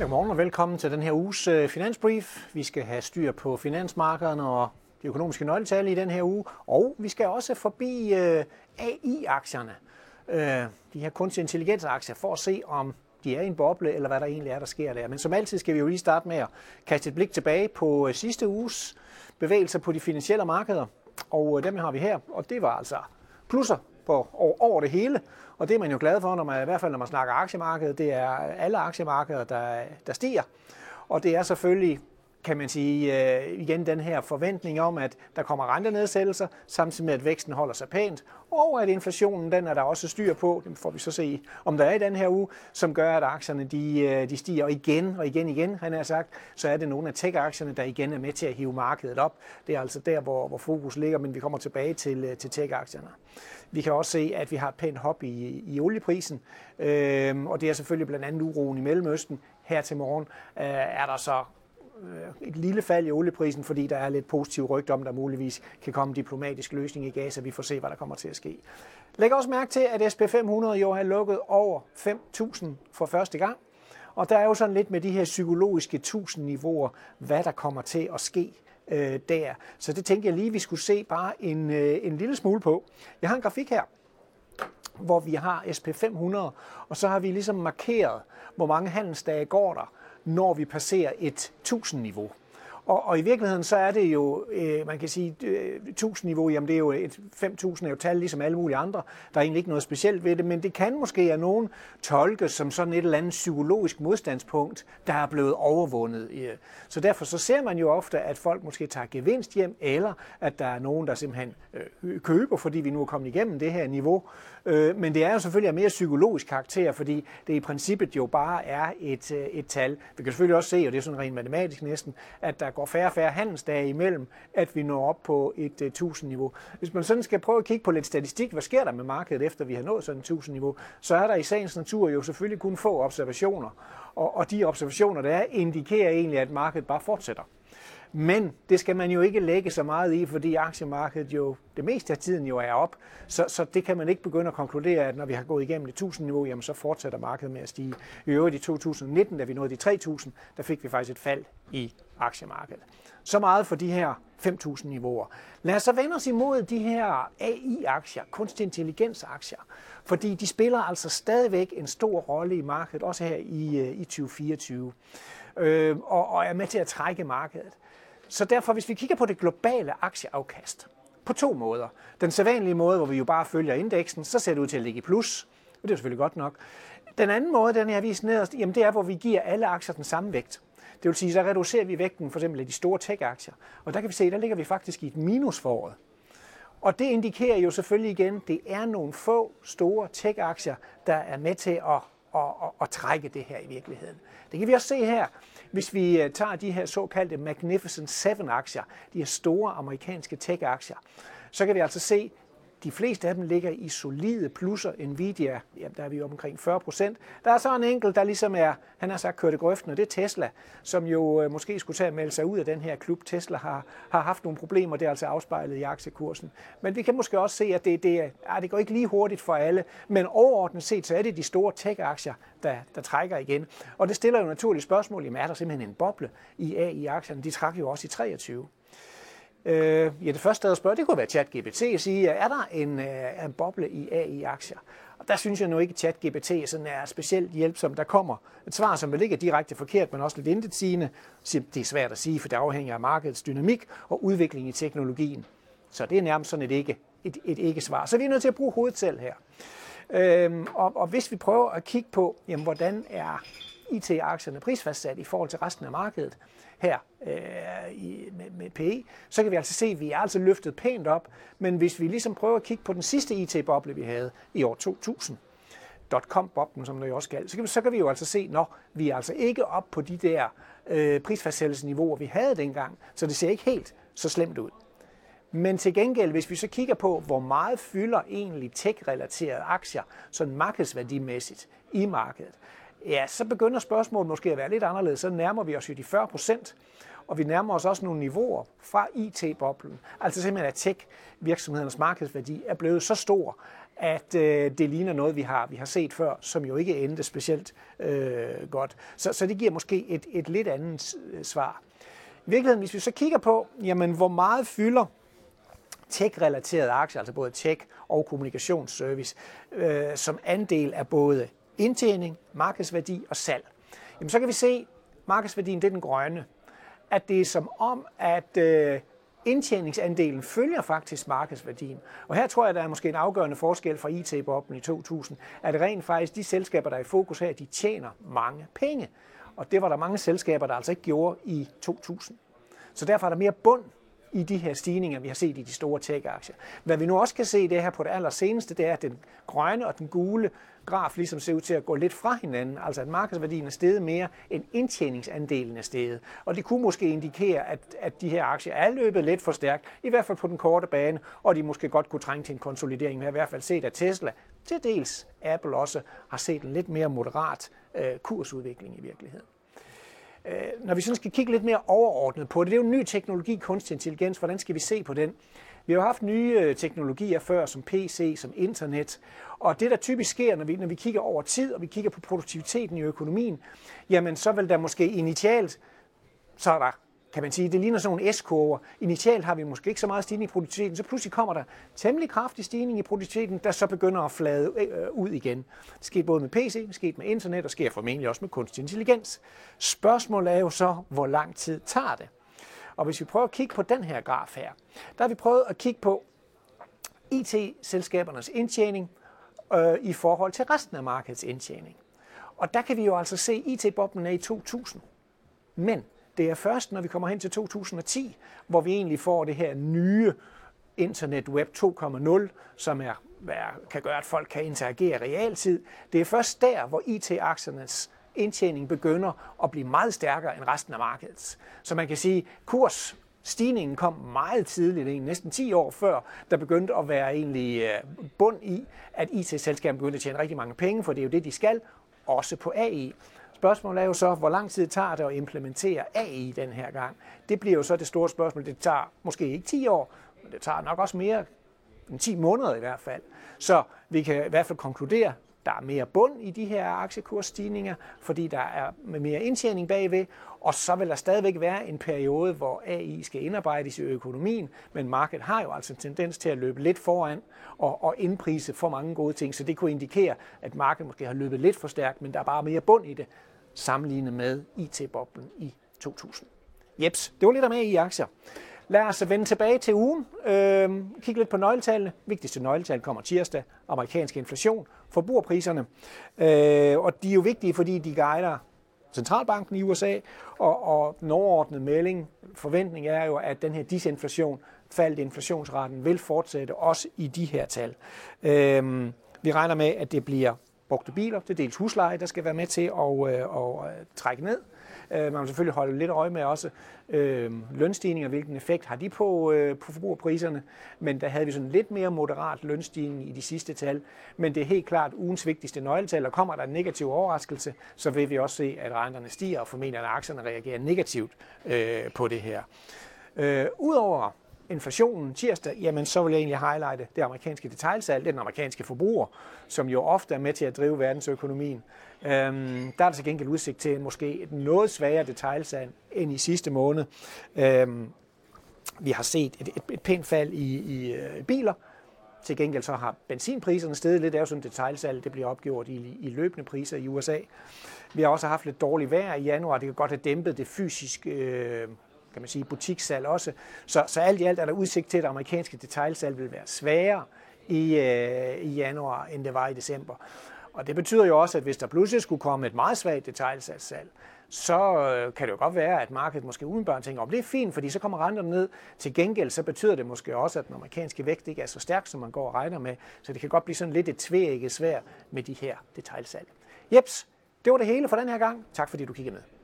Godmorgen og velkommen til den her uges øh, finansbrief. Vi skal have styr på finansmarkederne og de økonomiske nøgletal i den her uge, og vi skal også forbi øh, AI-aktierne, øh, de her kunstig intelligens-aktier, for at se om de er i en boble, eller hvad der egentlig er, der sker der. Men som altid skal vi jo lige starte med at kaste et blik tilbage på sidste uges bevægelser på de finansielle markeder, og dem har vi her, og det var altså plusser på over det hele. Og det er man jo glad for, når man, i hvert fald når man snakker aktiemarkedet. Det er alle aktiemarkeder, der, der stiger. Og det er selvfølgelig kan man sige, øh, igen den her forventning om, at der kommer rentenedsættelser, samtidig med, at væksten holder sig pænt, og at inflationen, den er der også styr på, det får vi så se, om der er i den her uge, som gør, at aktierne de, øh, de stiger, og igen og igen igen, han har sagt, så er det nogle af tech-aktierne, der igen er med til at hive markedet op. Det er altså der, hvor, hvor fokus ligger, men vi kommer tilbage til, øh, til tech-aktierne. Vi kan også se, at vi har et pænt hop i, i olieprisen, øh, og det er selvfølgelig blandt andet uroen i Mellemøsten. Her til morgen øh, er der så Øh, et lille fald i olieprisen, fordi der er lidt positiv rygt om, der muligvis kan komme en diplomatisk løsning i Gaza. Vi får se, hvad der kommer til at ske. Læg også mærke til, at SP500 jo har lukket over 5.000 for første gang. Og der er jo sådan lidt med de her psykologiske 1000 niveauer, hvad der kommer til at ske øh, der. Så det tænker jeg lige, vi skulle se bare en, øh, en lille smule på. Jeg har en grafik her, hvor vi har SP500, og så har vi ligesom markeret, hvor mange handelsdage går der når vi passerer et 1000-niveau. Og, og i virkeligheden så er det jo, øh, man kan sige, øh, 1000-niveau, jamen det er jo øh, et 5000 er jo tal ligesom alle mulige andre. Der er egentlig ikke noget specielt ved det, men det kan måske af nogen tolkes som sådan et eller andet psykologisk modstandspunkt, der er blevet overvundet. Øh. Så derfor så ser man jo ofte, at folk måske tager gevinst hjem, eller at der er nogen, der simpelthen øh, køber, fordi vi nu er kommet igennem det her niveau. Øh, men det er jo selvfølgelig af mere psykologisk karakter, fordi det i princippet jo bare er et, øh, et tal. Vi kan selvfølgelig også se, og det er sådan rent matematisk næsten, at der går færre og færre handelsdage imellem, at vi når op på et øh, 1000-niveau. Hvis man sådan skal prøve at kigge på lidt statistik, hvad sker der med markedet, efter vi har nået sådan et 1000-niveau, så er der i sagens natur jo selvfølgelig kun få observationer. Og, og de observationer, der er, indikerer egentlig, at markedet bare fortsætter. Men det skal man jo ikke lægge så meget i, fordi aktiemarkedet jo det meste af tiden jo er op. Så, så det kan man ikke begynde at konkludere, at når vi har gået igennem det 1000 niveau, jamen så fortsætter markedet med at stige. I øvrigt i 2019, da vi nåede de 3000, der fik vi faktisk et fald i aktiemarkedet. Så meget for de her 5.000 niveauer. Lad os så vende os imod de her AI-aktier, kunstig intelligens-aktier, fordi de spiller altså stadigvæk en stor rolle i markedet, også her i, øh, i 2024, øh, og, og er med til at trække markedet. Så derfor, hvis vi kigger på det globale aktieafkast, på to måder. Den sædvanlige måde, hvor vi jo bare følger indeksen, så ser det ud til at ligge i plus, og det er selvfølgelig godt nok. Den anden måde, den er vist nederst, jamen det er, hvor vi giver alle aktier den samme vægt. Det vil sige, så reducerer vi vægten for eksempel af de store tech-aktier. Og der kan vi se, der ligger vi faktisk i et minus for året. Og det indikerer jo selvfølgelig igen, det er nogle få store tech-aktier, der er med til at, at, at, at trække det her i virkeligheden. Det kan vi også se her. Hvis vi øh, tager de her såkaldte Magnificent Seven aktier, de her store amerikanske tech-aktier, så kan vi altså se, de fleste af dem ligger i solide plusser. Nvidia, jamen, der er vi omkring 40 procent. Der er så en enkelt, der ligesom er, han har sagt, kørt i grøften, og det er Tesla, som jo øh, måske skulle tage at melde sig ud af den her klub. Tesla har, har haft nogle problemer, det er altså afspejlet i aktiekursen. Men vi kan måske også se, at det, det, ja, ah, det går ikke lige hurtigt for alle, men overordnet set, så er det de store tech-aktier, der, der trækker igen. Og det stiller jo naturligt spørgsmål, jamen er der simpelthen en boble i AI-aktierne? De trækker jo også i 23. Øh, ja, det første sted at spørge, det kunne være ChatGPT og sige, er der en, øh, en boble i AI-aktier? Og der synes jeg nu ikke, at ChatGPT sådan er specielt hjælpsom. Der kommer et svar, som vel ikke er direkte forkert, men også lidt intetsigende. Det er svært at sige, for det afhænger af markedets dynamik og udvikling i teknologien. Så det er nærmest sådan et ikke, et, et ikke-svar. Så vi er nødt til at bruge hovedet selv her. Øhm, og, og hvis vi prøver at kigge på, jamen, hvordan er IT-aktierne prisfastsat i forhold til resten af markedet her øh, i, med, med PE, så kan vi altså se, at vi er altså løftet pænt op. Men hvis vi ligesom prøver at kigge på den sidste IT-boble, vi havde i år 2000, dotcom-boblen, som det jo også skal, så kan, vi, så kan vi jo altså se, at vi er altså ikke op på de der øh, prisfastsættelsesniveauer, vi havde dengang, så det ser ikke helt så slemt ud. Men til gengæld, hvis vi så kigger på, hvor meget fylder egentlig tech-relaterede aktier, sådan markedsværdimæssigt i markedet, ja, så begynder spørgsmålet måske at være lidt anderledes. Så nærmer vi os jo de 40 procent, og vi nærmer os også nogle niveauer fra IT-boblen. Altså simpelthen, at tech-virksomhedernes markedsværdi er blevet så stor, at øh, det ligner noget, vi har, vi har set før, som jo ikke endte specielt øh, godt. Så, så det giver måske et, et lidt andet øh, svar. I virkeligheden, hvis vi så kigger på, jamen, hvor meget fylder tech-relaterede aktier, altså både tech og kommunikationsservice, øh, som andel af både indtjening, markedsværdi og salg. Jamen, så kan vi se, at markedsværdien det er den grønne. At det er som om, at øh, indtjeningsandelen følger faktisk markedsværdien. Og her tror jeg, der er måske en afgørende forskel fra IT-boblen i 2000, at rent faktisk de selskaber, der er i fokus her, de tjener mange penge. Og det var der mange selskaber, der altså ikke gjorde i 2000. Så derfor er der mere bund i de her stigninger, vi har set i de store tech-aktier. Hvad vi nu også kan se det her på det allerseneste, det er, at den grønne og den gule graf ligesom ser ud til at gå lidt fra hinanden, altså at markedsværdien er steget mere end indtjeningsandelen er steget. Og det kunne måske indikere, at, at de her aktier er løbet lidt for stærkt, i hvert fald på den korte bane, og de måske godt kunne trænge til en konsolidering. Vi har i hvert fald set, at Tesla, til dels Apple også, har set en lidt mere moderat øh, kursudvikling i virkeligheden. Øh, når vi sådan skal kigge lidt mere overordnet på det, det er jo en ny teknologi, kunstig intelligens, hvordan skal vi se på den? Vi har jo haft nye øh, teknologier før, som PC, som internet, og det der typisk sker, når vi, når vi kigger over tid, og vi kigger på produktiviteten i økonomien, jamen så vil der måske initialt, så er der kan man sige. Det ligner sådan nogle S-kurver. Initialt har vi måske ikke så meget stigning i produktiviteten, så pludselig kommer der temmelig kraftig stigning i produktiviteten, der så begynder at flade øh, øh ud igen. Det sker både med PC, det sker med internet, og sker formentlig også med kunstig intelligens. Spørgsmålet er jo så, hvor lang tid tager det? Og hvis vi prøver at kigge på den her graf her, der har vi prøvet at kigge på IT-selskabernes indtjening øh, i forhold til resten af markedets indtjening. Og der kan vi jo altså se, at IT-boblen er i 2000. Men det er først, når vi kommer hen til 2010, hvor vi egentlig får det her nye internet web 2.0, som er, kan gøre, at folk kan interagere i realtid. Det er først der, hvor IT-aktiernes indtjening begynder at blive meget stærkere end resten af markedet. Så man kan sige, at kurs Stigningen kom meget tidligt, næsten 10 år før, der begyndte at være egentlig øh, bund i, at IT-selskaberne begyndte at tjene rigtig mange penge, for det er jo det, de skal, også på AI. Spørgsmålet er jo så, hvor lang tid tager det at implementere AI den her gang? Det bliver jo så det store spørgsmål. Det tager måske ikke 10 år, men det tager nok også mere end 10 måneder i hvert fald. Så vi kan i hvert fald konkludere, der er mere bund i de her aktiekursstigninger, fordi der er med mere indtjening bagved, og så vil der stadigvæk være en periode, hvor AI skal indarbejdes i økonomien, men markedet har jo altså en tendens til at løbe lidt foran og, og indprise for mange gode ting, så det kunne indikere, at markedet måske har løbet lidt for stærkt, men der er bare mere bund i det, sammenlignet med IT-boblen i 2000. Jeps, det var lidt om med i aktier. Lad os vende tilbage til ugen. Øh, kig lidt på nøgletallene. Vigtigste nøgletal kommer tirsdag. Amerikansk inflation. Forbrugerpriserne. Øh, og de er jo vigtige, fordi de guider centralbanken i USA, og, og den overordnede melding, forventning er jo, at den her disinflation, faldt inflationsraten, vil fortsætte også i de her tal. Øhm, vi regner med, at det bliver brugte biler, det er dels husleje, der skal være med til at, øh, at, øh, trække ned. Øh, man vil selvfølgelig holde lidt øje med også øh, lønstigninger, hvilken effekt har de på, øh, på forbrugerpriserne, men der havde vi sådan lidt mere moderat lønstigning i de sidste tal, men det er helt klart ugens vigtigste nøgletal, og kommer der en negativ overraskelse, så vil vi også se, at renterne stiger, og formentlig at aktierne reagerer negativt øh, på det her. Øh, Udover inflationen tirsdag, jamen så vil jeg egentlig highlighte det amerikanske detailsalg, den amerikanske forbruger, som jo ofte er med til at drive verdensøkonomien. Øhm, der er der til gengæld udsigt til måske et noget svagere detailsalg end i sidste måned. Øhm, vi har set et, et, et pænt fald i, i uh, biler. Til gengæld så har benzinpriserne steget lidt. Det er jo sådan et detaljsalg, det bliver opgjort i, i løbende priser i USA. Vi har også haft lidt dårligt vejr i januar. Det kan godt have dæmpet det fysiske øh, kan man sige, butikssalg også. Så, så alt i alt er der udsigt til, at amerikanske detailsalg vil være sværere i, øh, i januar, end det var i december. Og det betyder jo også, at hvis der pludselig skulle komme et meget svagt detailsalgssalg, så øh, kan det jo godt være, at markedet måske umiddelbart tænker, om det er fint, fordi så kommer renterne ned. Til gengæld så betyder det måske også, at den amerikanske vægt ikke er så stærk, som man går og regner med. Så det kan godt blive sådan lidt et tvækket svær med de her detailsalg. Jeps, det var det hele for den her gang. Tak fordi du kiggede med.